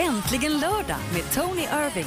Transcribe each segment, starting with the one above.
Äntligen lördag med Tony Irving.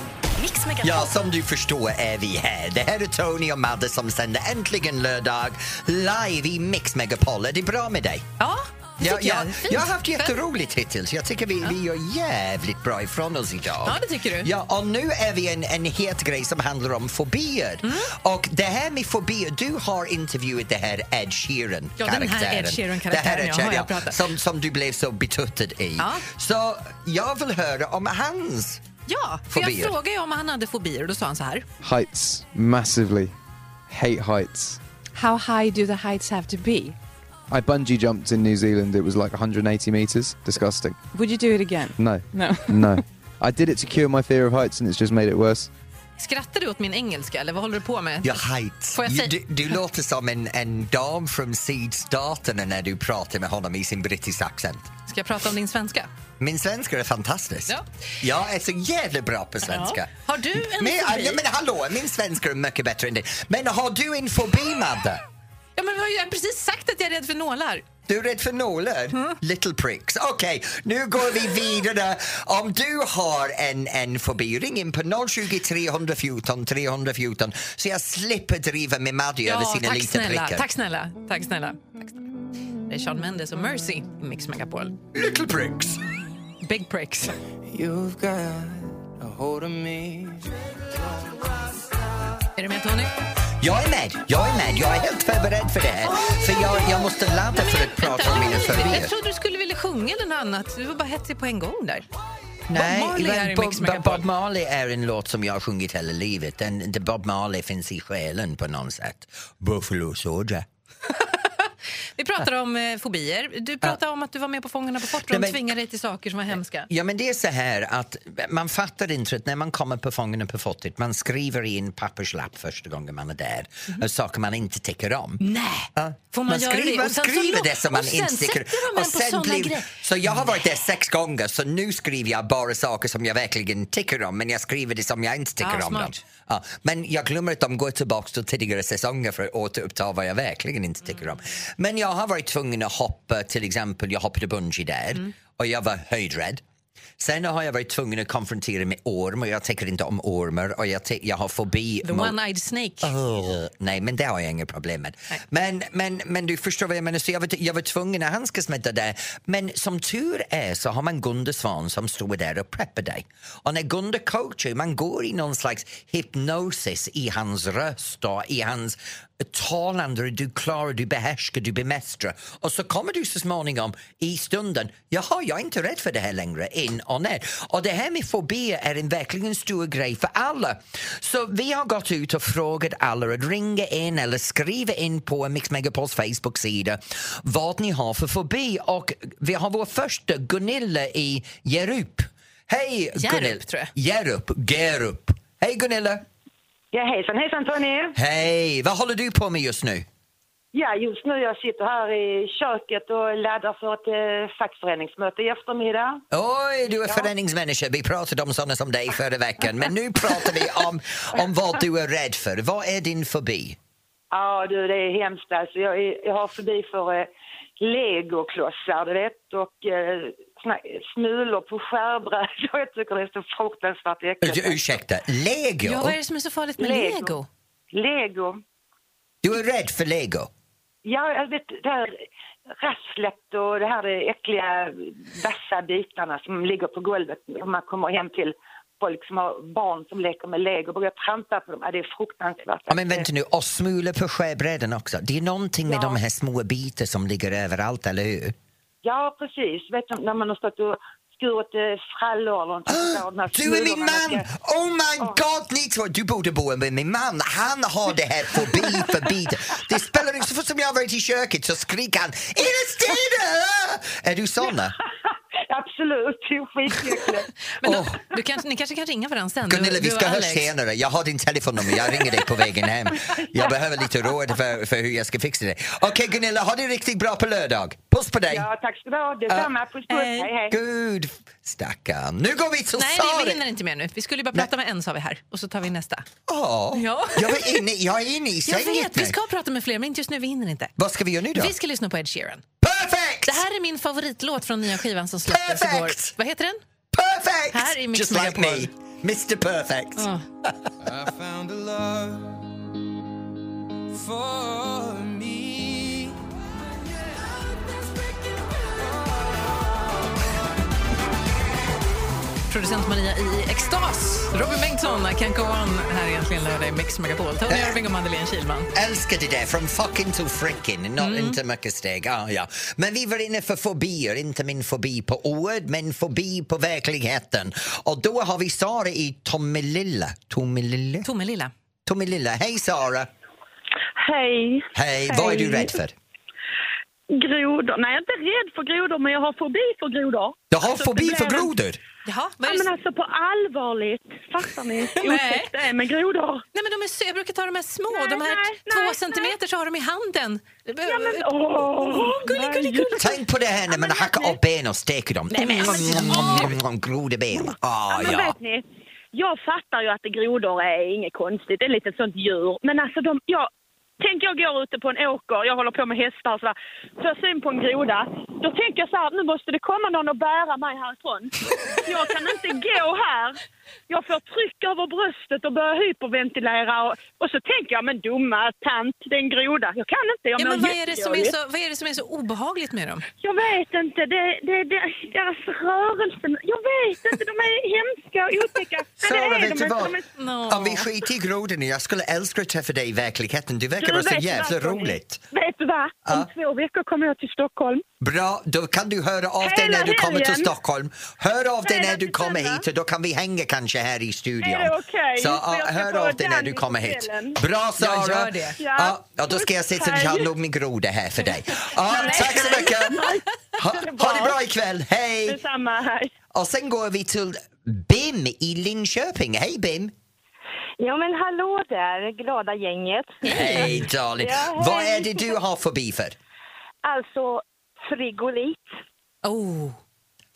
Ja, som du förstår är vi här. Det här är Tony och Madde som sänder Äntligen lördag live i Mix Megapol. Är det bra med dig? Ja, Ja, ja, jag. Fint. jag har haft jätteroligt hittills. Jag tycker vi, vi gör jävligt bra ifrån oss idag. Ja, det tycker du. Ja, och nu är vi en, en het grej som handlar om fobier. Mm. Och det här med fobier, du har intervjuat det här Ed Sheeran Ja, den här Ed Sheeran-karaktären, Det här Ed ja, Sheeran, jag pratat. som, som du blev så betuttad i. Ja. Så jag vill höra om hans Ja, för jag Fobier. frågade ju om han hade fobier och då sa han så här. Heights, massively. Hate heights. How high do the heights have to be? I bungee jumped in New Zealand. It was like 180 meters. Disgusting. Would you do it again? No. No. no. I did it to cure my fear of heights and it's just made it worse. Skrattar du åt min engelska eller vad håller du på med? Ja, heights. Får jag säga- Du, du låter som en, en dam från sydstaterna när du pratar med honom i sin brittiska accent. Ska jag prata om din svenska? Min svenska är fantastisk. Ja. Jag är så jävla bra på svenska. Ja. Har du en men, fobi? ja, men hallå, min svenska är mycket bättre än din. Men har du en fobi, Madde? Ja, men vi har ju precis sagt att jag är rädd för nålar. Du är rädd för nålar? Little pricks. Okej, nu går vi vidare. Om du har en, en fobi, ring in på 020 314 314 så jag slipper driva med Madde över sina tack lite snälla. prickar. tack snälla. Tack snälla. Tack snälla. Det är Shawn Mendes och Mercy i Mix Megapol. Little pricks. Big pricks. You've got a hold of me. Är du med Tony? Jag är med, jag är med. Jag är helt förberedd för det här. För jag, jag måste ladda för att prata om mina Jag fobier. trodde du skulle vilja sjunga eller något annat. Du var bara hetsig på en gång där. Nej, Bob Marley är Bob, Bob. Bob Marley är en låt som jag har sjungit hela livet. Den, Bob Marley finns i själen på något sätt. Buffalo Soldier. Vi pratar om eh, fobier. Du pratade om att du var med på Fångarna på fortet och de tvingade dig till saker som var hemska. Ja, men det är så här att man fattar inte att när man kommer på Fångarna på fortet, man skriver i en papperslapp första gången man är där, mm. saker man inte tycker om. Nej! Ja. Får man, göra skriver, det? man Och sen så skriver lo- det som man och sen inte tycker sätter de en på såna blir-. Så jag har varit där sex gånger, så nu skriver jag bara saker som jag verkligen tycker om, men jag skriver det som jag inte tycker Ja, om. Dem. Ja, men jag glömmer att de går tillbaka till tidigare säsonger för att återuppta vad jag verkligen inte tycker om. Men jag har varit tvungen att hoppa, till exempel, jag hoppade bungee där Mm. och jag var höjdrädd. Sen har jag varit tvungen att konfrontera med orm och jag tycker inte om ormar och jag, jag har fobi The one-eyed snake. Ugh, nej, men det har jag inga problem med. Nej. Men, men, men du förstår vad jag menar, så jag var, jag var tvungen att handskas med det där. Men som tur är så har man Gunde Svan som står där och preppar dig. Och när Gunde coachar, man går i någon slags hypnosis i hans röst och i hans talande. Du klarar, du behärskar, du bemästrar. Och så kommer du så småningom i stunden, jaha, jag är inte rädd för det här längre, in och ner. Och det här med fobier är en verkligen stor grej för alla. Så vi har gått ut och frågat alla att ringa in eller skriva in på Mix Megapols Facebook-sida vad ni har för fobi. Och vi har vår första, Gunilla i Jerup. Hej Hjärup, Gunilla! Hjärup, Gerup. Hej Gunilla! Ja, hejsan, hejsan Tony. Hej! Vad håller du på med just nu? Ja, just nu jag sitter här i köket och laddar för ett eh, fackföreningsmöte i eftermiddag. Oj, du är föreningsmänniska. Vi pratade om sådana som dig förra veckan. Men nu pratar vi om, om vad du är rädd för. Vad är din fobi? Ja, du, det är hemskt alltså. Jag, är, jag har förbi för eh, legoklossar, du vet, och eh, smulor på skärbrädor. Jag tycker det är så fruktansvärt äckligt. Ur- Ursäkta, lego? Ja, vad är det som är så farligt med Lego. lego? Lego. Du är rädd för lego? Ja, jag vet, det här rasslet och det här äckliga vassa bitarna som ligger på golvet om man kommer hem till folk som har barn som leker med lego och börjar trampa på dem. Ja, det är fruktansvärt. Ja, men vänta nu, och smula på skärbrädan också. Det är någonting med Ja. de här små bitar som ligger överallt, eller hur? Ja, precis. Vet du, när man har stått och skurit eh, frallor eller de här Du är min man! ska- Oh my god, ni två! Du borde bo med min man. Han har det här fobi för bitar. Det spelar inte så fort som jag har varit i köket så skriker han Är det stenar? Är du såna? Absolut, är. Men då, Åh. du kan, ni kanske kan ringa varandra sen? du- Gunilla, vi ska höras senare. Jag har din telefonnummer, jag ringer dig på vägen hem. Jag behöver lite råd för, för hur jag ska fixa det. Okej Gunilla, ha det riktigt bra på lördag. Puss på dig! Ja, tack ska du ha. Detsamma. Puss, puss. hej. Hej, hej. Gud, stackarn. Nu går vi till Nej, nej, vi hinner inte mer nu. Vi skulle ju bara prata med en sa vi här och så tar vi nästa. Ja, Ja. Jag, är inne, jag är inne i Jag sängen vet, vi ska prata med fler men inte just nu, vi hinner inte. Vad ska vi göra nu då? Vi ska lyssna på Ed Sheeran. Perfekt! Det här är min favoritlåt från nya skivan som släpptes Perfect! igår. Vad heter den? Perfect! Här Mix Just like me. Mr Perfect. Ja. Producent Maria i extas. Robin Bengtsson, I can't go on. Här är egentligen lördag i Mix Megapol. Tony Irving och Madeleine Kilman. Älskar det där, från fucking till frickin. Not Mm. inte mycket steg. Ah, ja. Men vi var inne för fobier, inte min fobi på ord, men fobi på verkligheten. Och då har vi Sara i Tomelilla. Tomelilla? Tomelilla. Tomelilla. Hej Sara! Hej. Hej, vad är du rädd för? Grodor. Nej, jag är inte rädd för grodor, men jag har fobi för grodor. Du har Alltså, fobi för grodor? Jaha, vad Ja, är det? men alltså på allvarligt. Fattar ni hur Nej. otäckt det är med grodor? Nej, men de är, så- jag brukar ta de här små, Nej, de här nej, två nej, centimeter så har de i handen. Ja, men åh! gullig, nej, gullig, just- Tänk på det här när man men hackar upp ben och steker dem. Nej, men- Mm, Grodeben. Ah, Ja, men ja. vet ni, jag fattar ju att grodor är inget konstigt, det är lite sånt djur. Men alltså, de, jag, tänk jag går ute på en åker, jag håller på med hästar och sådär, får jag syn på en groda, då tänker jag så här, nu måste det komma någon och bära mig härifrån. Jag kan inte gå här. Jag får tryck över bröstet och börjar hyperventilera och, och så tänker jag, men dumma tant, det är en groda. Jag kan inte, jag Ja, men vad, är det som är så, vad är det som är så obehagligt med dem? Jag vet inte. Det, det, det, deras rörelser. Jag vet inte. De är hemska och otäcka. Sara, vet du inte. vad? De är- No. Om vi skiter i grodorna, jag skulle älska att träffa dig i verkligheten. Du verkar Du, vara så jävla vad, roligt. Vet du vad? Om Ja. två veckor kommer jag till Stockholm. Bra, då kan du höra av dig Hela när du kommer till. Stockholm. Hör av dig Hela när du kommer hit och då kan vi hänga kanske här i studion. Är det okej? Så ja, jag ska hör av dig när du kommer hit. Bra Sara! gör det. Ja. Ja, då ska jag se till att jag har nog min groda här för dig. Ja, tack så mycket! Ha, ha det bra. ikväll, hej! Detsamma. Hej. Och sen går vi till Bim i Linköping. Hej Bim! Ja men hallå där, glada gänget. Hej darling! Ja, hej. Vad är det du har fobi för? Alltså, frigolit. Oh.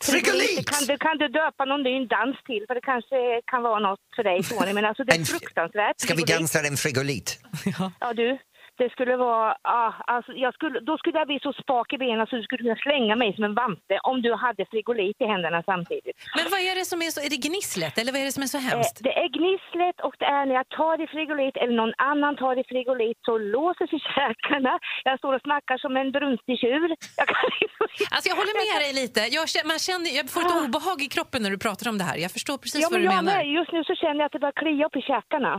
Frigolit! Kan du, kan du döpa någon ny dans till? För det kanske kan vara något för dig Tony. Men alltså det är fruktansvärt. Ska vi Frigolit. dansa en frigolit? Ja du, det skulle vara... Ah, alltså, jag skulle, då skulle jag bli så spak i benen så du skulle kunna slänga mig som en vante om du hade frigolit i händerna samtidigt. Men vad är det som är så, är det gnisslet eller vad är det som är så Eh, hemskt? det är gnisslet och det är när jag tar i frigolit eller någon annan tar i frigolit så låser sig käkarna. Jag står och snackar som en brunstig tjur. Jag kan Alltså jag håller med dig lite. Jag, känner, man känner, jag får ett Ah. obehag i kroppen när du pratar om det här. Jag förstår precis Ja, vad du jag menar. med. Just nu så känner jag att det börjar klia upp i käkarna.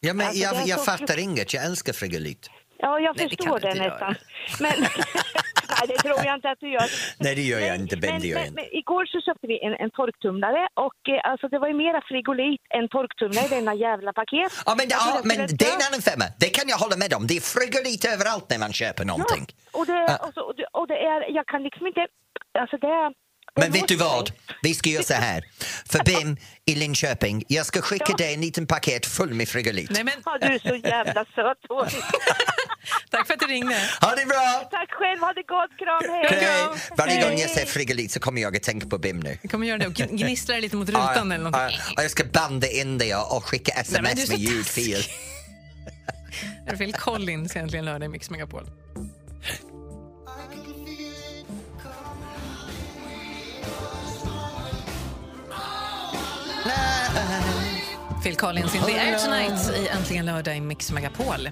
Ja, men Alltså, det jag, jag så fattar inget, jag älskar frigolit. Ja, jag Nej, det förstår det, inte nästan. Men, nej, det tror jag inte att du gör. Nej, det gör jag Men- inte, Ben, men, det gör jag inte. men, igår så köpte vi en, en torktumlare och eh, alltså, det var ju mera frigolit än torktumlare i denna jävla paket. Ja, men, Jag ja, men det är en annan femma, det kan jag hålla med om. Det är frigolit överallt när man köper någonting. Ja, och det, och, så, och, det, och det är, jag kan liksom inte, alltså det är... Men vet du vad? Vi ska göra så här. För Bim i Linköping, jag ska skicka Ja. dig en liten paket full med frigolit. Nej, men, Ja, du är så jävla söt, tack för att du ringde. Ha det bra! Tack själv, ha det gott, kram, hej! Hej! Varje Hej. gång jag säger frigolit så kommer jag att tänka på Bim nu. Jag kommer göra det och gn- gnissla lite mot Ja, rutan eller någonting. ja, ja, jag ska banda in det och skicka Nej, men du är sms så med ljudfil. Är det Phil Collins egentligen lördag i Mix Megapol? Phil Collins in the air tonight i Äntligen lördag i Mix Megapol.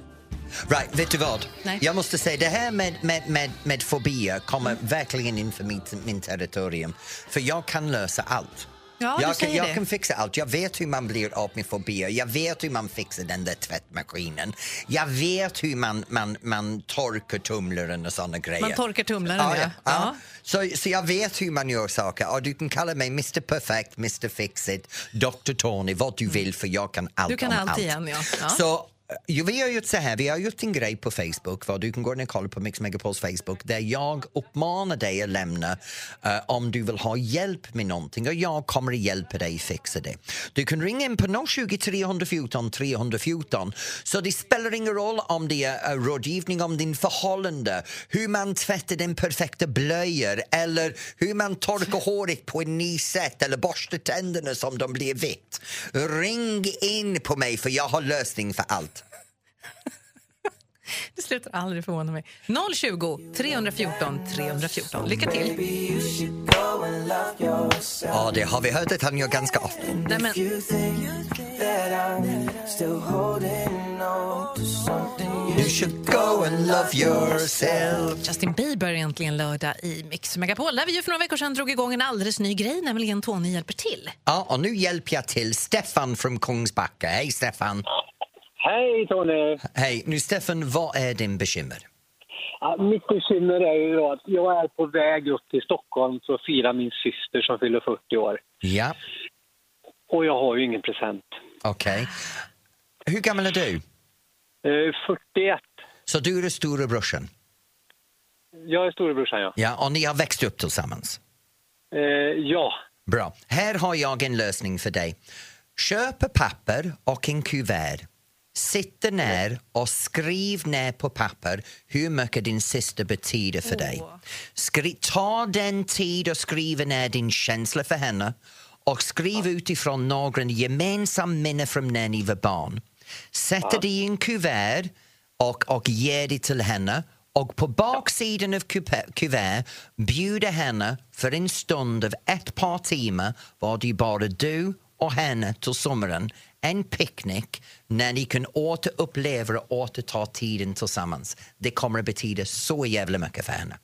Right, vet du vad? Nej. Jag måste säga, det här med, med, med, med fobier kommer verkligen in för mitt, min territorium. För jag kan lösa allt. Ja, jag, kan, jag kan fixa allt. Jag vet hur man blir av med fobier. Jag vet hur man fixar den där tvättmaskinen. Jag vet hur man, man, man torkar tumlaren och såna grejer. Man torkar tumlaren, ja. ja. ja. Så, så jag vet hur man gör saker. Och du kan kalla mig Mr Perfect, Mr Fix It, Dr Tony, vad du vill för jag kan allt Du kan allt allt. igen, ja. Så vi har gjort så här, vi har gjort en grej på Facebook, vad du kan gå in och kolla på Mix Megapols Facebook, där jag uppmanar dig att lämna uh, om du vill ha hjälp med någonting och jag kommer att hjälpa dig fixa det. Du kan ringa in på 020 314 314, så det spelar ingen roll om det är uh, rådgivning om din förhållande, hur man tvättar den perfekta blöjor eller hur man torkar håret på en ny sätt eller borstar tänderna som de blir vitt. Ring in på mig för jag har lösning för allt. Det slutar aldrig förvåna mig. 020 314 314. Lycka till. Ja, det har vi hört att han gör ganska ofta. Nej, men, You should go and love yourself. Justin Bieber äntligen lördag i Mix Megapol där vi ju för några veckor sedan drog igång en alldeles ny grej, nämligen Tony hjälper till. Ja, och nu hjälper jag till Stefan från Kungsbacka. Hej Stefan! Hej Tony! Hej, nu Stefan, vad är din bekymmer? Ja, mitt bekymmer är ju då att jag är på väg upp till Stockholm för att fira min syster som fyller 40 år. Ja, Och jag har ju ingen present. okej. Hur gammal är du? Eh, 41. Så du är den stora brorsan? Jag är storebrorsan, ja. Ja, och ni har växt upp tillsammans? Eh, ja. Bra. Här har jag en lösning för dig. Köp papper och en kuvert. Sitta ner och skriv ner på papper hur mycket din syster betyder för dig. Skri- ta den tid och skriva ner din känsla för henne och skriv utifrån några gemensamma minnen från när ni var barn. Sätt det i en kuvert och, och ge det till henne. Och på baksidan av kupe- kuvert bjuda henne för en stund av ett par timmar var det bara du och henne till sommaren en picknick när ni kan återuppleva och återta tiden tillsammans. Det kommer att betyda så jävla mycket för henne.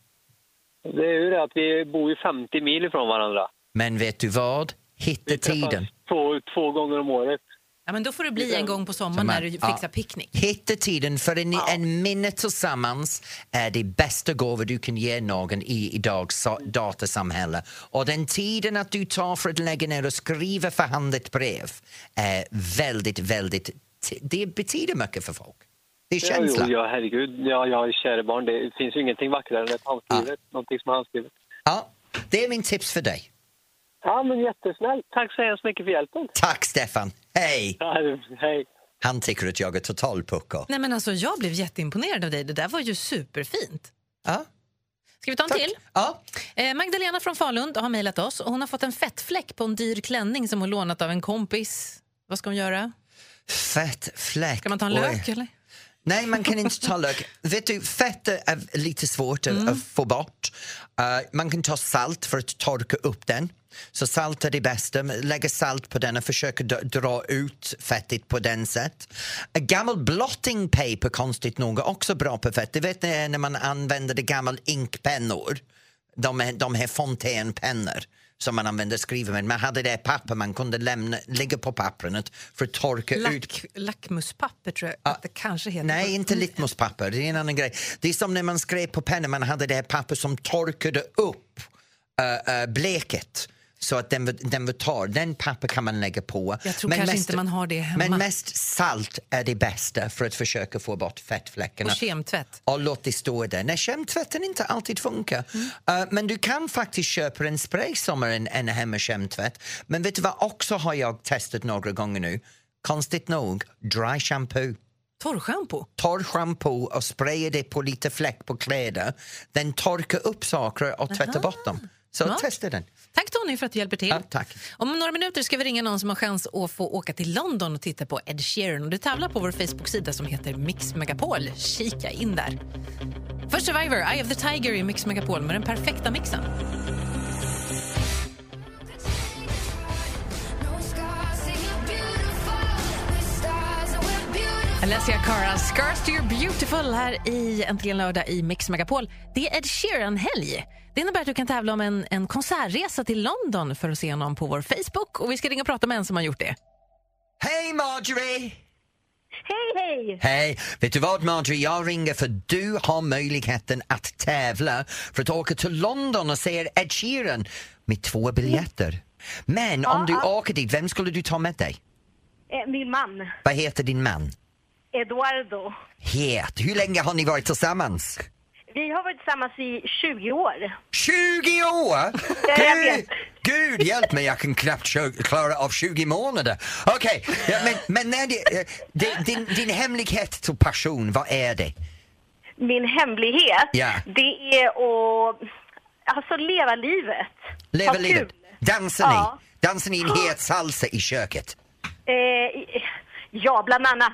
Det är ju det att vi bor ju 50 mil ifrån varandra. Men vet du vad? Hitta Vi tiden. Två, två gånger om året. Ja, men då får det bli en gång på sommaren när du Ja. fixar picknick. Hitta tiden för en, en minne tillsammans är det bästa gåva du kan ge någon i idags so- datasamhälle. Och den tiden att du tar för att lägga ner och skriva förhandlat brev är väldigt, väldigt... Det betyder mycket för folk. Det är känsla. Ja, jo, ja, herregud. Ja, jag är kära barn. Det finns ju ingenting vackrare än ett handskrivet. Någonting som är handskrivet. Ja, det är min tips för dig. Ja, men jättesnällt. Tack så hemskt mycket för hjälpen. Tack Stefan. Hej! Ja, hej. Han tycker att jag är total pucko. Nej, men alltså, jag blev jätteimponerad av dig. Det där var ju superfint. Ja. Ska vi ta en Tack. till? Ja. Eh, Magdalena från Falun har mejlat oss. och Hon har fått en fettfläck på en dyr klänning som hon lånat av en kompis. Vad ska hon göra? Fett fläck. Ska man ta en Oj. lök? Eller? Nej, man kan inte ta lök. Vet du, fett är lite svårt att, att få bort. Eh, man kan ta salt för att torka upp den. Så salt är det bästa. Lägga salt på den och försöka d- dra ut fettet på den sätt. Gammal blotting paper, konstigt nog, är också bra på fett. Du vet när när man använder det gamla inkpennor. De, de här fontänpennor som man använder skriva med. Man hade det papper man kunde lämna, lägga på pappret för att torka ut Lack, lackmuspapper tror jag att det kanske heter. Nej, inte litmuspapper. Det är en annan grej. Det är som när man skrev på pennan, man hade det här papper som torkade upp uh, uh, bleket så att den den var torr. Den papper kan man lägga på. Jag tror kanske inte man har det hemma. Men mest salt är det bästa för att försöka få bort fettfläckarna. Och kemtvätt. Och låt det stå där. Nej, kemtvätten inte alltid funkar. Mm. Uh, men du kan faktiskt köpa en spray som är en, en hemma kemtvätt. Men vet du vad också har jag testat några gånger nu? Konstigt nog, dry shampoo. Torrschampo? Torr shampoo och spraya det på lite fläck på kläder. Den torkar upp saker och tvättar bort dem. Så Smart. testa den. Tack Tony för att du hjälper till. Ja, tack. Om några minuter ska vi ringa någon som har chans att få åka till London och titta på Ed Sheeran. Och du tävlar på vår Facebook-sida som heter Mix Megapol. Kika in där. Först Survivor, Eye of the Tiger i Mix Megapol med den perfekta mixen. Alessia Cara, Scars to your beautiful här i Äntligen lördag i Mix Megapol. Det är Ed Sheeran-helg. Det innebär att du kan tävla om en, en konsertresa till London för att se honom på vår Facebook. Och Vi ska ringa och prata med en som har gjort det. Hej Marjorie! Hej, hej! Hej! Vet du vad Marjorie, jag ringer för du har möjligheten att tävla för att åka till London och se Ed Sheeran med två biljetter. Men om du åker dit, vem skulle du ta med dig? Eh, Min man, Vad heter din man? Eduardo. Het. Hur länge har ni varit tillsammans? Vi har varit tillsammans i 20 år. 20 år? Gud. Gud hjälp mig, jag kan knappt klara av 20 månader. Okej, ja, men, men när det, eh, det, din, din hemlighet till passion, vad är det? Min hemlighet, Ja. det är att alltså, leva livet. Leva Ha livet. kul. Dansar ni? Ja. Dansar ni en het salsa i köket? Eh, ja, bland annat.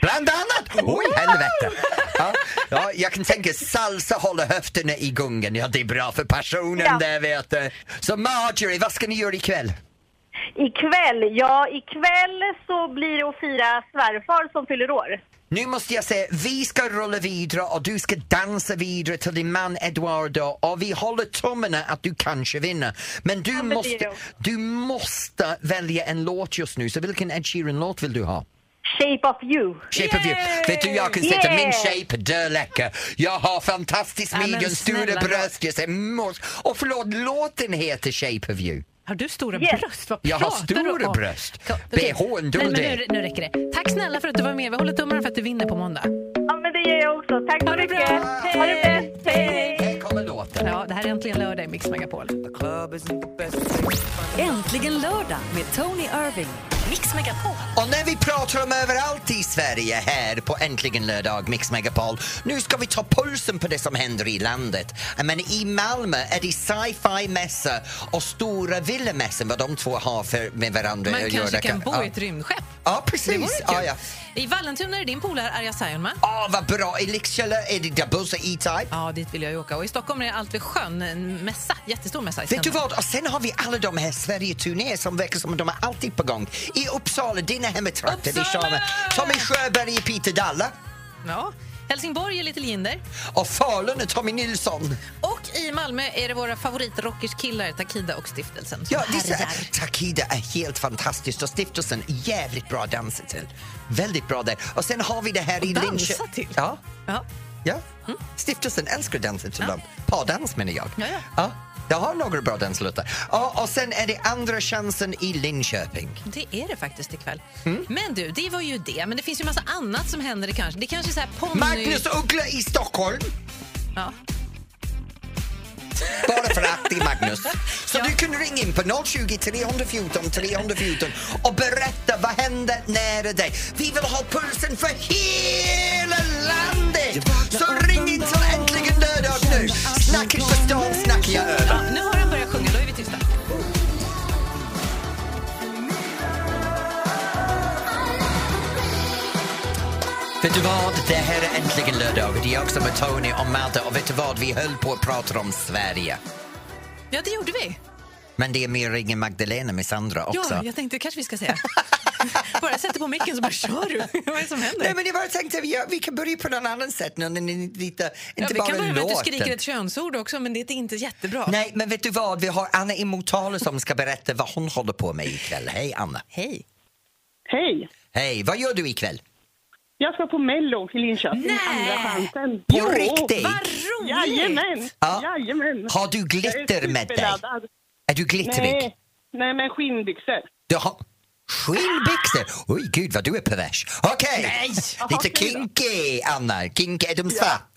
Bland annat! Oj, helvete! Ja, ja, jag kan tänka salsa håller höfterna i gungen. Ja, det är bra för passionen Ja. där vet du. Så Marjorie, vad ska ni göra ikväll? Ikväll, ja ikväll så blir det att fira svärfar som fyller år. Nu måste jag säga, vi ska rulla vidare och du ska dansa vidare till din man Eduardo och vi håller tummarna att du kanske vinner. Men du, det måste, du måste välja en låt just nu, så vilken Ed Sheeran-låt vill du ha? Shape of you. Shape of you. Vet du, jag kan sätta min shape dörläcker. Jag har fantastiskt Ja, midjan, stora bröst, jag ser mors. Och förlåt, låten heter Shape of you. Har du stora Yes. bröst? Vad Jag har du stora bröst. Ka- okej. BH en Nej, men nu, nu räcker det. Tack snälla för att du var med. Vi håller tummarna för att du vinner på måndag. Ja men det gör jag också. Tack så Ha det mycket. bra. Ha det bäst. Hej hej. Här kommer låten. Ja, det här är äntligen lördag i Mix Megapol. Äntligen lördag med Tony Irving. Mix Megapol. Och när vi pratar om överallt i Sverige här på Äntligen lördag, Mix Megapol, nu ska vi ta pulsen på det som händer i landet. Men i Malmö är det sci-fi mässa och stora villamässan, vad de två har för, med varandra Man att kanske kan bo ja. i ett rymdskepp. Ja, Det vore precis. kul. Ja, ja. I Vallentuna är din polare Arja Saijonmaa. Åh, vad bra! I Lycksele är det Dabusa E-Type. Ja, dit vill jag ju åka. Och i Stockholm är det Allt vid sjön, en mässa, jättestor mässa. Vet du vad? Och sen har vi alla de här Sverige-turnéer som verkar som att de är alltid på gång. I Uppsala, dina är Uppsala! Sharma. Tommy Sjöberg i Peter Dalla. Ja. Helsingborg är Little Jinder. Och Falun är Tommy Nilsson. Och i Malmö är det våra favoritrockerskillar Takida och Stiftelsen Ja, är här, Takida är helt fantastiskt och stiftelsen jävligt bra dansa till. Väldigt bra där. Och sen har vi det här i dansa Linköping. till? Ja, Ja. ja. Stiftelsen älskar att dansa till dem. Pardans menar jag. Ja, ja. ja. Jag har några bra danslåtar. Ja, och sen är det andra chansen i Linköping. Det är det faktiskt ikväll. Mm. Men du, det var ju det. Men det finns ju massa annat som händer. Det kanske, det kanske är så här ponny... Magnus Uggla i Stockholm. Ja. Bara för att det är Magnus. Så Ja. du kan ringa in på 020 314 314 och berätta vad hände nära dig. Vi vill ha pulsen för hela landet! Så ring in till Äntligen lördag nu! Snacket för jag över. Ja, nu har han börjat sjunga, då är vi tysta. Vet du vad? Det här är Äntligen lördag. Det är jag som är Tony och Madde och vet du vad? Vi höll på att prata om Sverige. Ja, det gjorde vi. Men det är mer ringer Magdalena med Sandra också. Ja, jag tänkte kanske vi ska säga. bara jag sätter på micken så bara kör du. Vad är det som händer? Nej, men jag bara tänkte vi, vi kan börja på något annat sätt. När ni, lite, inte ja, vi bara kan börja med att du skriker ett könsord också, men det är inte jättebra. Nej, men vet du vad? Vi har Anna i Motala som ska berätta vad hon håller på med ikväll. Hej, Anna. Hej. Hej! Hej, vad gör du ikväll? Jag ska på Mello i Linköping, Nej! andra chansen. På Jo. riktigt? Vad roligt! Jajamän! Ja. Jajamän! Har du glitter med dig? Är du glittrig? Nej, nej, men skinnbyxor. Du har skinnbyxor? Oj, gud vad du är pervers. Okej, Nej! lite kinky, Anna. Kinky, är de svart?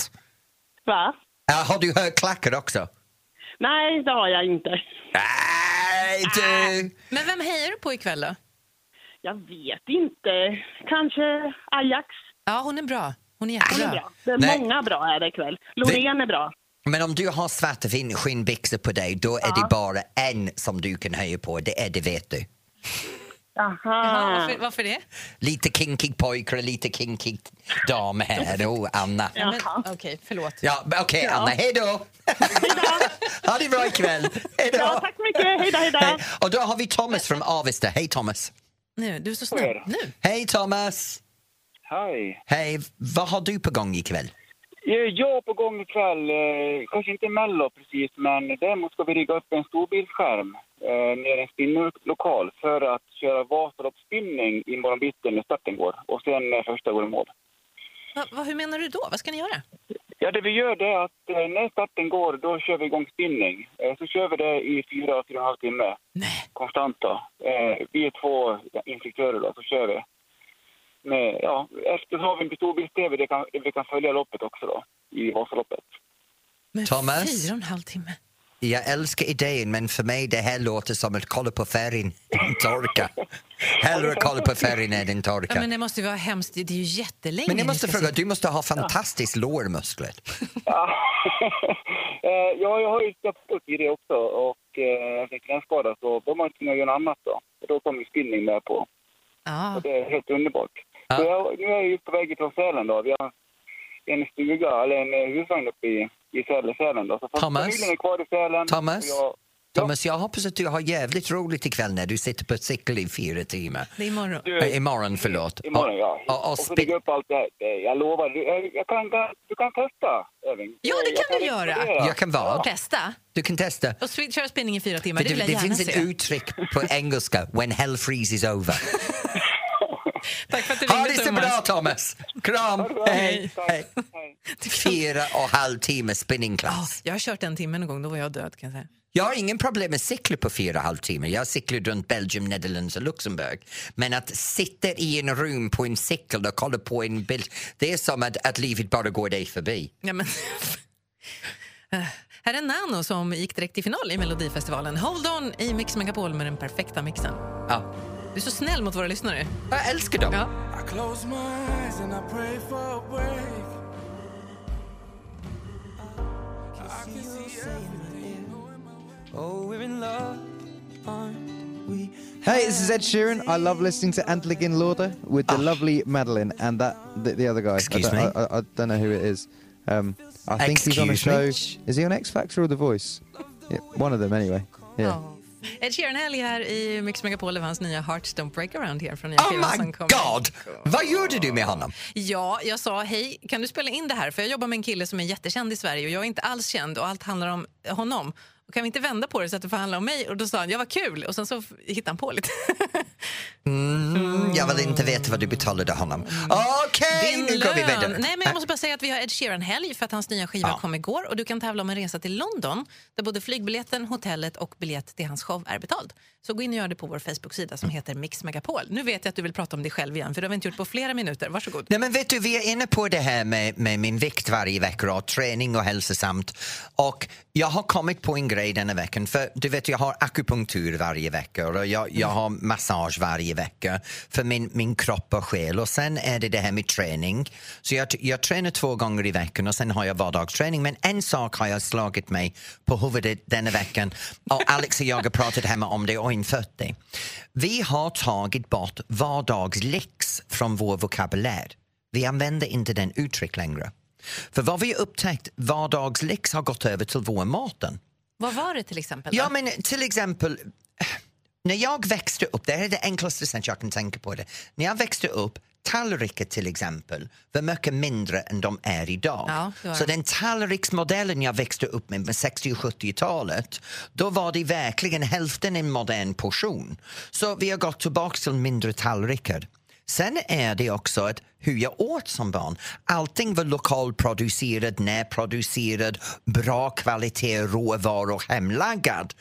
Va? Ja, har du högklackar också? Nej, det har jag inte. Nej, du! Men vem hejar du på ikväll då? Jag vet inte. Kanske Ajax. Ja, hon är bra. Hon är Hon är jättebra. bra. Det är Nej. många bra här ikväll. Loreen är bra. Men om du har svarta skinnbyxor på dig, då är det bara en som du kan höja på. Det är det, vet du. Aha. Jaha, varför, varför det? Lite kinkig pojkar och lite kinkig dam här. Oh, Anna. Ja, men-. Okej, förlåt. Ja, okej, Anna. Hej då! ha det bra ikväll. Hej då! Ja, tack så mycket. Hej då, hej då. Hej. Och då har vi Thomas från Avesta. Hej, Thomas. Nu, du är så snabb. Nu. Hej, Thomas. Hej. Hej, vad har du på gång ikväll? Jag är på gång ikväll, eh, kanske inte Mello precis, men däremot ska vi rigga upp en storbildsskärm eh, nere i en spinnlokal för att köra Vasaloppsspinning imorgon bitti när starten går och sen första går i mål. Va, va, hur menar du då? Vad ska ni göra? Ja, det vi gör det är att eh, när starten går, då kör vi igång spinning. Så kör vi det i fyra, fyra och en halv timme Nej. konstant då. Vi är två instruktörer då, så kör vi. Med, ja, efter har vi en storbilds-tv där kan, vi kan följa loppet också då, i Vasaloppet. Men Thomas? Fyra och en halv timme. Jag älskar idén, men för mig det här låter som att kolla på färgen, den torka. Hellre kolla på färgen än den Ja, torka. men det måste ju vara hemskt. Det är ju jättelänge Men jag ni måste fråga, sitta- du måste ha fantastiskt lårmuskler. Ja, Eh, ja, jag har ju stött upp i det också och eh, jag fick knäskada så då var man tvungen att göra något annat då. Och då kom ju spinning med på. Ja. Och det är helt underbart. Så jag, nu är jag ju på väg från Sälen då. Vi har en stuga, eller en eh, husvagn uppe i, i Sälen, Sälen då. Så Thomas? familjen är kvar i Sälen. Thomas? Jag, Thomas, jag hoppas att du har jävligt roligt ikväll när du sitter på cykel i fyra timmar. Det är imorgon. Du- Äh, imorgon, förlåt. imorgon, ja. Och, och, och Och så lägga upp allt det här. Jag lovar, du, jag, kan, du kan testa, Öving. Ja, det Jag kan du göra. rekommendera. jag kan vad? Testa. Du kan testa. Och sp- köra spinning i fyra timmar. För Det det, det gärna finns ett uttryck på engelska, when hell freezes over. Tack för att du Ha ringde, det så bra, Thomas! Kram! Hej! Hej. Fyra och halv timme spinning class. Jag har kört en timme någon gång, då var jag död kan jag säga. Jag har ingen problem med cykla på fyra och halv timme. Jag cyklar runt Belgien, Netherlands och Luxemburg. Men att sitta i en rum på en cykel och kolla på en bild, det är som att, att livet bara går dig förbi. Ja, men... Eh, Här är Nano som gick direkt till final i Melodifestivalen. Hold on i Mix Megapol med den perfekta mixen. Ja. Du är så snäll mot våra lyssnare. Jag älskar dem. Ja. I close my eyes and I pray for a break. I can see everything going my way. Oh, we're in love, aren't we? Hey, this is Ed Sheeran. I love listening to Antligin Lauder with the lovely Madeline and that the, the other guy. Excuse I don't, me? I, I, I don't know who it is. Um, I think he's on a show. Me? Is he on X Factor or The Voice? Yeah, one of them anyway. Yeah. Ed Sheeran helg här i Mix Megapol över hans nya Hearts Don't Break Around Here från Oh my god! Vad gjorde du med honom? Ja, jag sa hej, kan du spela in det här? För jag jobbar med en kille som är jättekänd i Sverige och jag är inte alls känd och allt handlar om honom. Och kan vi inte vända på det så att det får handla om mig? Och då sa han, ja vad kul. Och sen så hittade han på lite. Mm, jag vill inte veta vad du betalade honom. Okej, Din nu går vi vidare. Nej, men jag måste bara säga att vi har Ed Sheeran-helg för att hans nya skiva Ja. kom igår. Och du kan tävla om en resa till London där både flygbiljetten, hotellet och biljett till hans show är betald. Så gå in och gör det på vår Facebook-sida som heter Mix Megapol. Nu vet jag att du vill prata om dig själv igen för det har vi inte gjort på flera minuter. Varsågod. Nej, men vet du, vi är inne på det här med, med min vikt varje vecka och träning och hälsosamt. Och jag har kommit på en grej denna veckan. För du vet, jag har akupunktur varje vecka och jag, jag har massage varje vecka för min, min kropp och själ. Och sen är det det här med träning. Så jag, jag tränar två gånger i veckan och sen har jag vardagsträning. Men en sak har jag slagit mig på huvudet denna veckan och Alex och jag har pratat hemma om det det. Vi har tagit bort vardagslyx från vår vokabulär. Vi använder inte den uttryck längre. För vad vi har upptäckt, vardagslyx har gått över till vår maten. Vad var det till exempel? Ja, då? men till exempel, när jag växte upp, det här är det enklaste sättet jag kan tänka på det. När jag växte upp, tallrikar till exempel var mycket mindre än de är idag. Ja, Så den tallriksmodellen jag växte upp med, med 60 och 70-talet, då var det verkligen hälften en modern portion. Så vi har gått tillbaka till mindre tallrikar. Sen är det också att hur jag åt som barn. Allting var lokalproducerad, närproducerad, bra kvalitet, råvaror, hemlagad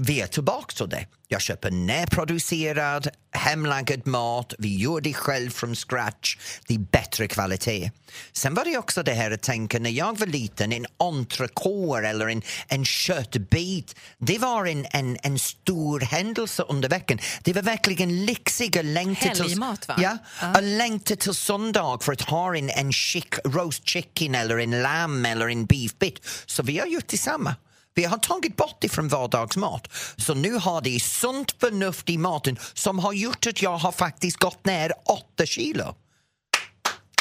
vi är tillbaka till det. Jag köper närproducerad, hemlagad mat, vi gör det själv från scratch, det är bättre kvalitet. Sen var det också det här att tänka, när jag var liten, en entrecote eller en, en köttbit, det var en, en, en stor händelse under veckan. Det var verkligen lyxigt att längta till, va? ja, Ja. att längta till söndag för att ha en, en chick, roast chicken eller en lamm eller en beef bit. Så vi har gjort detsamma. Vi har tagit bort det från vardagsmat. Så nu har det sunt förnuft i maten som har gjort att jag har faktiskt gått ner 8 kilo.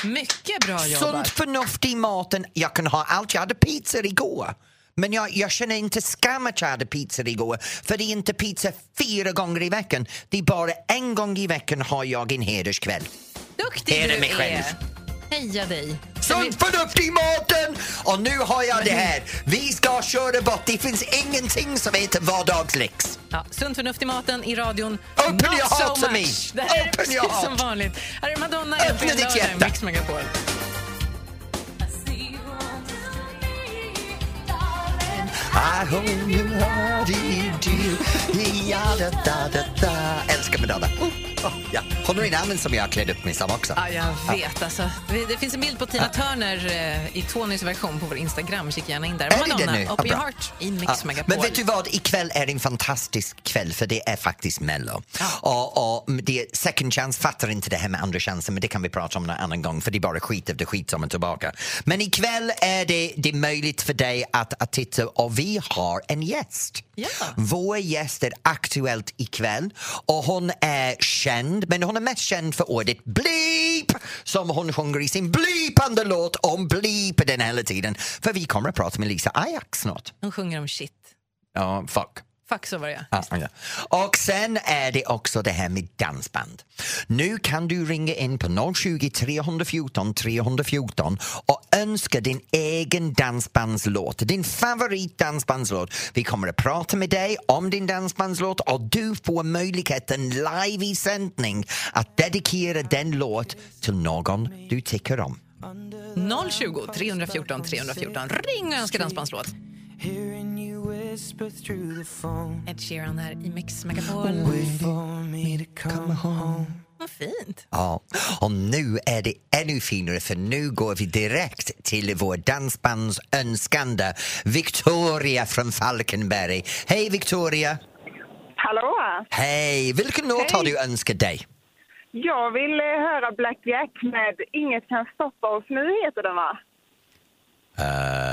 Mycket bra jobbat. Sunt förnuft i maten. Jag kan ha allt. Jag hade pizza igår. Men jag, jag känner inte skam att jag hade pizza igår. För det är inte pizza fyra gånger i veckan. Det är bara en gång i veckan har jag en hederskväll. Duktig det du mig själv? är. Heja dig. Sunt förnuft i maten! Och nu har jag det här. Vi ska köra bort. Det finns ingenting som heter vardagslyx. Ja, sunt förnuft i maten i radion. Open Not your so heart to much. me. Det här är Open your precis som vanligt. Här är Madonna Öppna ditt hjärta. Mix Megapol. I hope you heard it do. Ja, da, da, da, da. Älskar Madonna. Oh, ja. Hon har en annan som jag har klädd upp mig som också. Ja, jag vet. Alltså, det, det finns en bild på Tina Turner eh, i Tonys version på vår Instagram. Kika gärna in där. Är det Madonna, det nu? Ja, Open Your. Heart i Mix Ja, Megapol. Men vet du vad, ikväll är en fantastisk kväll för det är faktiskt Mello. Och, och det är second chance, fattar inte det här med andra chansen men det kan vi prata om en annan gång för det är bara skit efter skit som är tillbaka. Men ikväll är det, det är möjligt för dig att, att titta och vi har en gäst. Ja. Vår gäst är aktuellt ikväll och hon är känd, men hon är mest känd för ordet bleep som hon sjunger i sin bleepande låt om bleep den hela tiden. För vi kommer att prata med Lisa Ajax snart. Hon sjunger om shit. Ja, fuck. Så var det Ja, ja. Och sen är det också det här med dansband. Nu kan du ringa in på 020 314 314 och önska din egen dansbandslåt, din favoritdansbandslåt. Vi kommer att prata med dig om din dansbandslåt och du får möjligheten live i sändning att dedikera den låt till någon du tycker om. 020 314 314. Ring och önska dansbandslåt. Whisper through the phone. Ed Sheeran här i Mix Megapol. Wait for me to come home. Vad fint. Ja, och nu är det ännu finare för nu går vi direkt till vår dansbandsönskande Victoria från Falkenberg. Hej Victoria! Hallå! Hej! Vilken låt har du önskat dig? Jag vill eh, höra Black Jack med Inget kan stoppa oss nu, heter den va?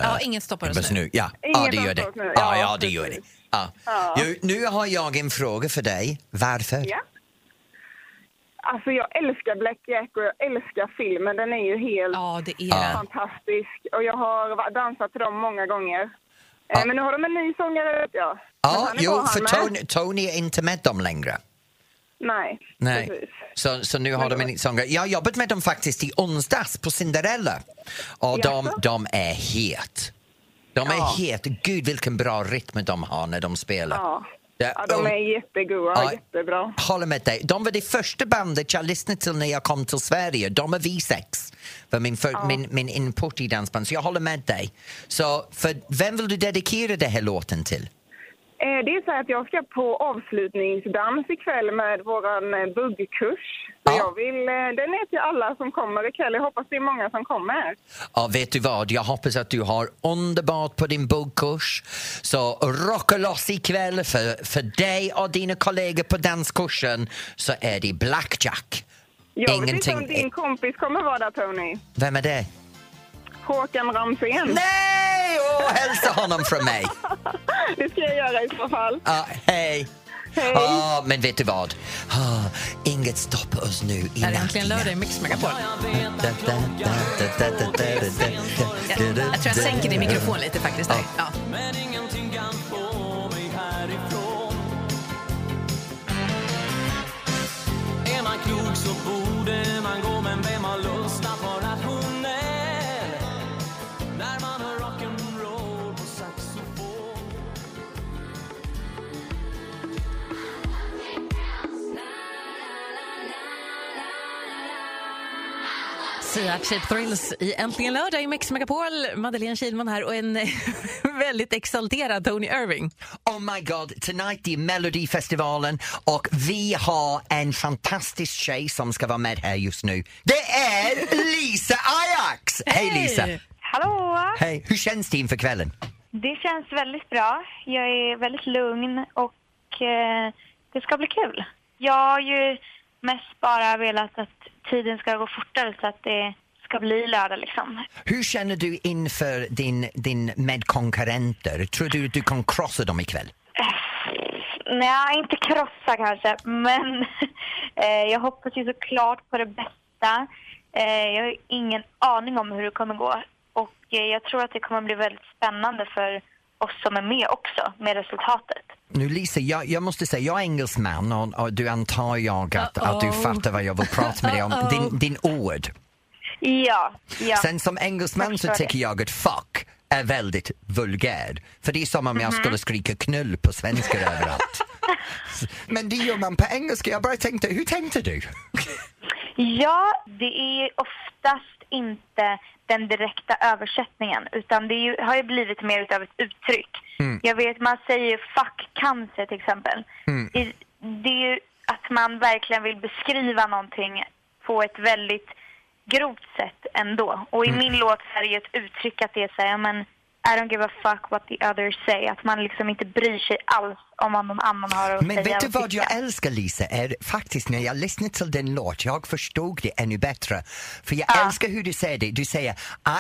Ja, inget stoppar oss nu. nu. Ja, Ingen ja, det gör det. nu. Ja, Ja, det gör det. Ja. Ja. Jo, nu har jag en fråga för dig. Varför? Ja. Alltså jag älskar Black Jack och jag älskar filmen. Den är ju helt Ja, det är fantastisk. Och jag har dansat till dem många gånger. Eh, Men nu har de en ny sångare vet jag. Ja, jo, för. Tony, Tony är inte med dem längre. Nej, Nej. precis. Så, så nu har de en ny sångare. Jag har jobbat med dem faktiskt i onsdags på Cinderella. Och de, Jaså? de är het. De är Ja. het. Gud vilken bra rytm de har när de spelar. Ja. Det- ja, de är jättegoda, Ja. jättebra. Håller med dig. De var det första bandet jag lyssnade till när jag kom till Sverige. De är V6. För min, för, min, min input i dansband. Så jag håller med dig. Så för vem vill du dedikera den här låten till? Eh, Det är så att jag ska på avslutningsdans ikväll med våran eh, buggkurs. Ja. jag vill, den är till alla som kommer ikväll. Jag hoppas det är många som kommer. Ja, vet du vad? Jag hoppas att du har underbart på din buggkurs. Så rocka loss ikväll för, för dig och dina kollegor på danskursen så är det blackjack. Jag vet inte om din kompis kommer vara där, Tony. Vem är det? Håkan Ramsén. Nej! Åh, hälsa honom från mig! Det ska jag göra i så fall. Ja, hej! Hej. Ah, men vet du vad? Ah, inget stoppar oss nu i Det är äntligen lördag i Mix Megapol. Jag tror jag sänker din mikrofon lite faktiskt. Där. Ja. Sia Cheap Thrills i Äntligen lördag i Mix Megapol. Madeleine Kilman här och en väldigt exalterad Tony Irving. Oh my god, tonight är Melodifestivalen och vi har en fantastisk tjej som ska vara med här just nu. Det är Lisa Ajax! Hej Lisa! Hallå! Hej, hur känns det inför kvällen? Det känns väldigt bra. Jag är väldigt lugn och eh, det ska bli kul. Jag har ju mest bara velat att tiden ska gå fortare så att det ska bli lördag liksom. Hur känner du inför din, din medkonkurrenter? Tror du att du kan krossa dem ikväll? Nej, inte krossa kanske, men eh, jag hoppas ju såklart på det bästa. Eh, jag har ingen aning om hur det kommer gå och eh, jag tror att det kommer bli väldigt spännande för oss som är med också med resultatet. Nu Lisa, jag, jag måste säga, jag är engelsman och, och du antar jag att, att du fattar vad jag vill prata med dig om. Uh-oh. Din, din ord. Ja, ja. Sen som engelsman så tycker det. jag att fuck är väldigt vulgär. För det är som om jag Mhm. skulle skrika knull på svenska överallt. Men det gör man på engelska. Jag bara tänkte, hur tänkte du? Ja, det är oftast inte den direkta översättningen utan det ju, har ju blivit mer utav ett uttryck. Mm. Jag vet, man säger ju fuck cancer till exempel. Mm. Det, det är ju att man verkligen vill beskriva någonting på ett väldigt grovt sätt ändå. Och i Mm. min låt är det ju ett uttryck att det är så här, ja, men I don't give a fuck what the others say. Att man liksom inte bryr sig alls om vad någon annan har att Men säga. vet du vad jag älskar Lisa? Är faktiskt när jag lyssnar till din låt, jag förstod det ännu bättre. För jag älskar hur du säger det. Du säger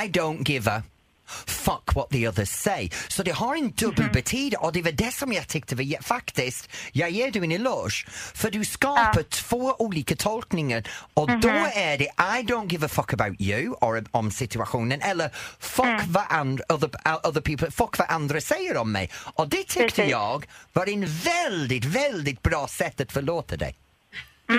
I don't give a fuck what the others say. Så det har en dubbel betydelse och det var det som jag tyckte var faktiskt, jag ger dig en eloge, för du skapar två olika tolkningar och då är det I don't give a fuck about you or om situationen eller fuck vad andra, other, other people, fuck vad andra säger om mig. Och det tyckte Precis. jag var en väldigt, väldigt bra sätt att förlåta dig.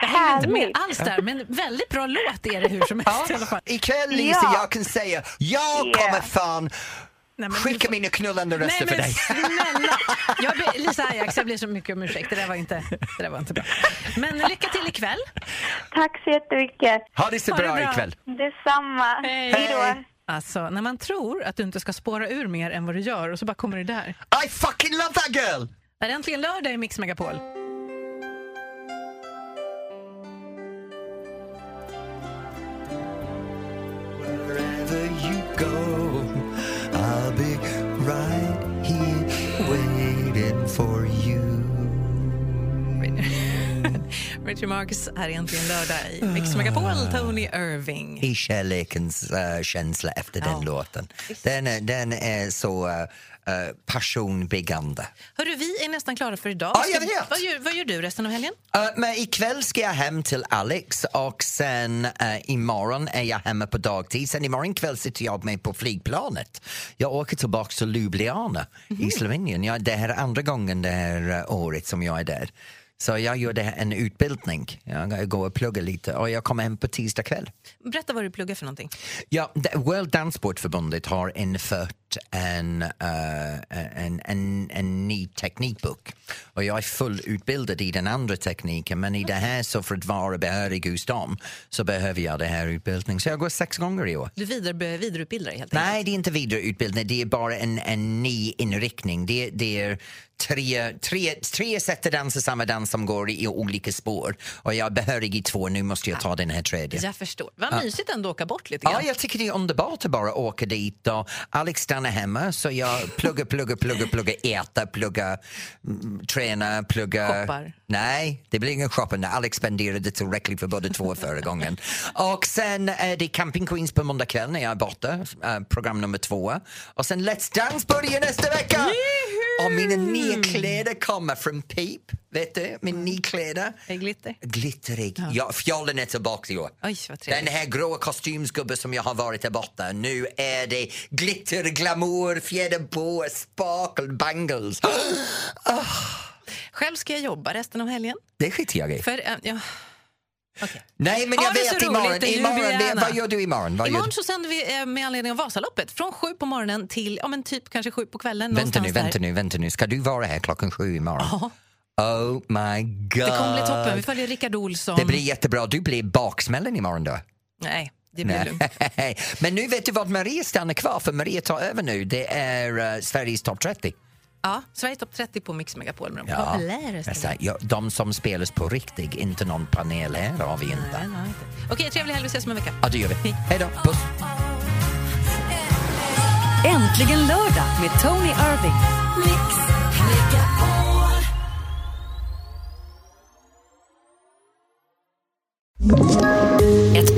Jag hänger inte med alls där, men väldigt bra låt är det hur som helst i alla fall. Ikväll Lisa, Ja. jag kan säga jag Ja. kommer fan Nej, men skicka du får- mina knullande röster Nej, för men dig. snälla! Jag ber, Lisa Ajax, jag ber så mycket om ursäkt. Det där var inte, det där var inte bra. Men lycka till ikväll. Tack så jättemycket. Ha det så Ha det bra bra. ikväll. Detsamma. Hej då. Alltså, när man tror att du inte ska spåra ur mer än vad du gör och så bara kommer det där. I fucking love that girl! Är det äntligen lördag i Mix Megapol? Richard Marx är egentligen lördag i Mix Megapol, Tony Irving. I kärlekens uh, känsla efter den låten. Den är, den är så uh, uh. Hörru, vi är nästan klara för idag. Ja, jag vet. Vad gör, vad gör du resten av helgen? Uh, men ikväll ska jag hem till Alex och sen uh, imorgon är jag hemma på dagtid. Sen imorgon kväll sitter jag med på flygplanet. Jag åker tillbaka till Ljubljana i Slovenien. Jag, det här är andra gången det här året som jag är där. Så jag här, en utbildning. Jag går och pluggar lite och jag kommer hem på tisdag kväll. Berätta vad du pluggar för någonting. Ja, World Danssportförbundet har infört en, eh, en, en, en ny teknikbok. Och jag är fullutbildad i den andra tekniken men i det här så för att vara behörig hos dem så behöver jag det här utbildningen. Så jag går sex gånger i år. Du vidare, vidareutbildar dig helt enkelt. Nej, det är inte vidareutbildning, det är bara en, en ny inriktning. Det, det är tre, tre, tre sätt att dansa samma dans som går i olika spår. Och jag är behörig i två, nu måste jag ta den här tredje. Jag förstår. Vad Ja. mysigt ändå att åka bort lite Ja, grann. jag tycker det är underbart att bara åka dit och Alex stannar hemma så jag pluggar, pluggar, pluggar, pluggar, äta, pluggar, mm, träna, plugga... Shoppar. Nej, det blir ingen shopping. Alex spenderade tillräckligt för båda två förra gången. Och sen är det Camping Queens på måndag kväll när jag är borta, eh, program nummer två. Och sen Let's Dance börjar nästa vecka! Och mina nya kläder kommer från Peep, vet du? Mina nya kläder. Är glitter? Glitterig. Ja, fjollen är tillbaka i år. Oj, vad trevligt. Den här gråa kostymsgubben som jag har varit där borta. Nu är det glitter, glamour, fjäderbo, sparkle, bangles. Själv ska jag jobba resten av helgen. Det skiter jag i. För, äh, ja. Nej, men jag det vet imorgon. imorgon det, vad gör du imorgon? Vad gör Imorgon du? så sänder vi eh, med anledning av Vasaloppet från sju på morgonen till ja, men typ kanske sju på kvällen. Vänta nu, där. vänta nu, vänta nu. Ska du vara här klockan sju imorgon? Oh my god. Det kommer bli toppen. Vi följer Rickard Olsson. Det blir jättebra. Du blir baksmällen imorgon då. Nej, det blir lugnt. Men nu vet du vad Maria stannar kvar för Maria tar över nu. Det är uh, Sveriges topp 30. Ja, Sverige topp 30 på Mix Megapol med de Ja, populäraste. säger, ja, de som spelas på riktigt, inte någon panel här har vi inte. Nej, nej, inte. Okej, trevlig helg. Vi ses om en vecka. Ja, det gör vi. Hej då, puss. Äntligen lördag med Tony Irving. Ett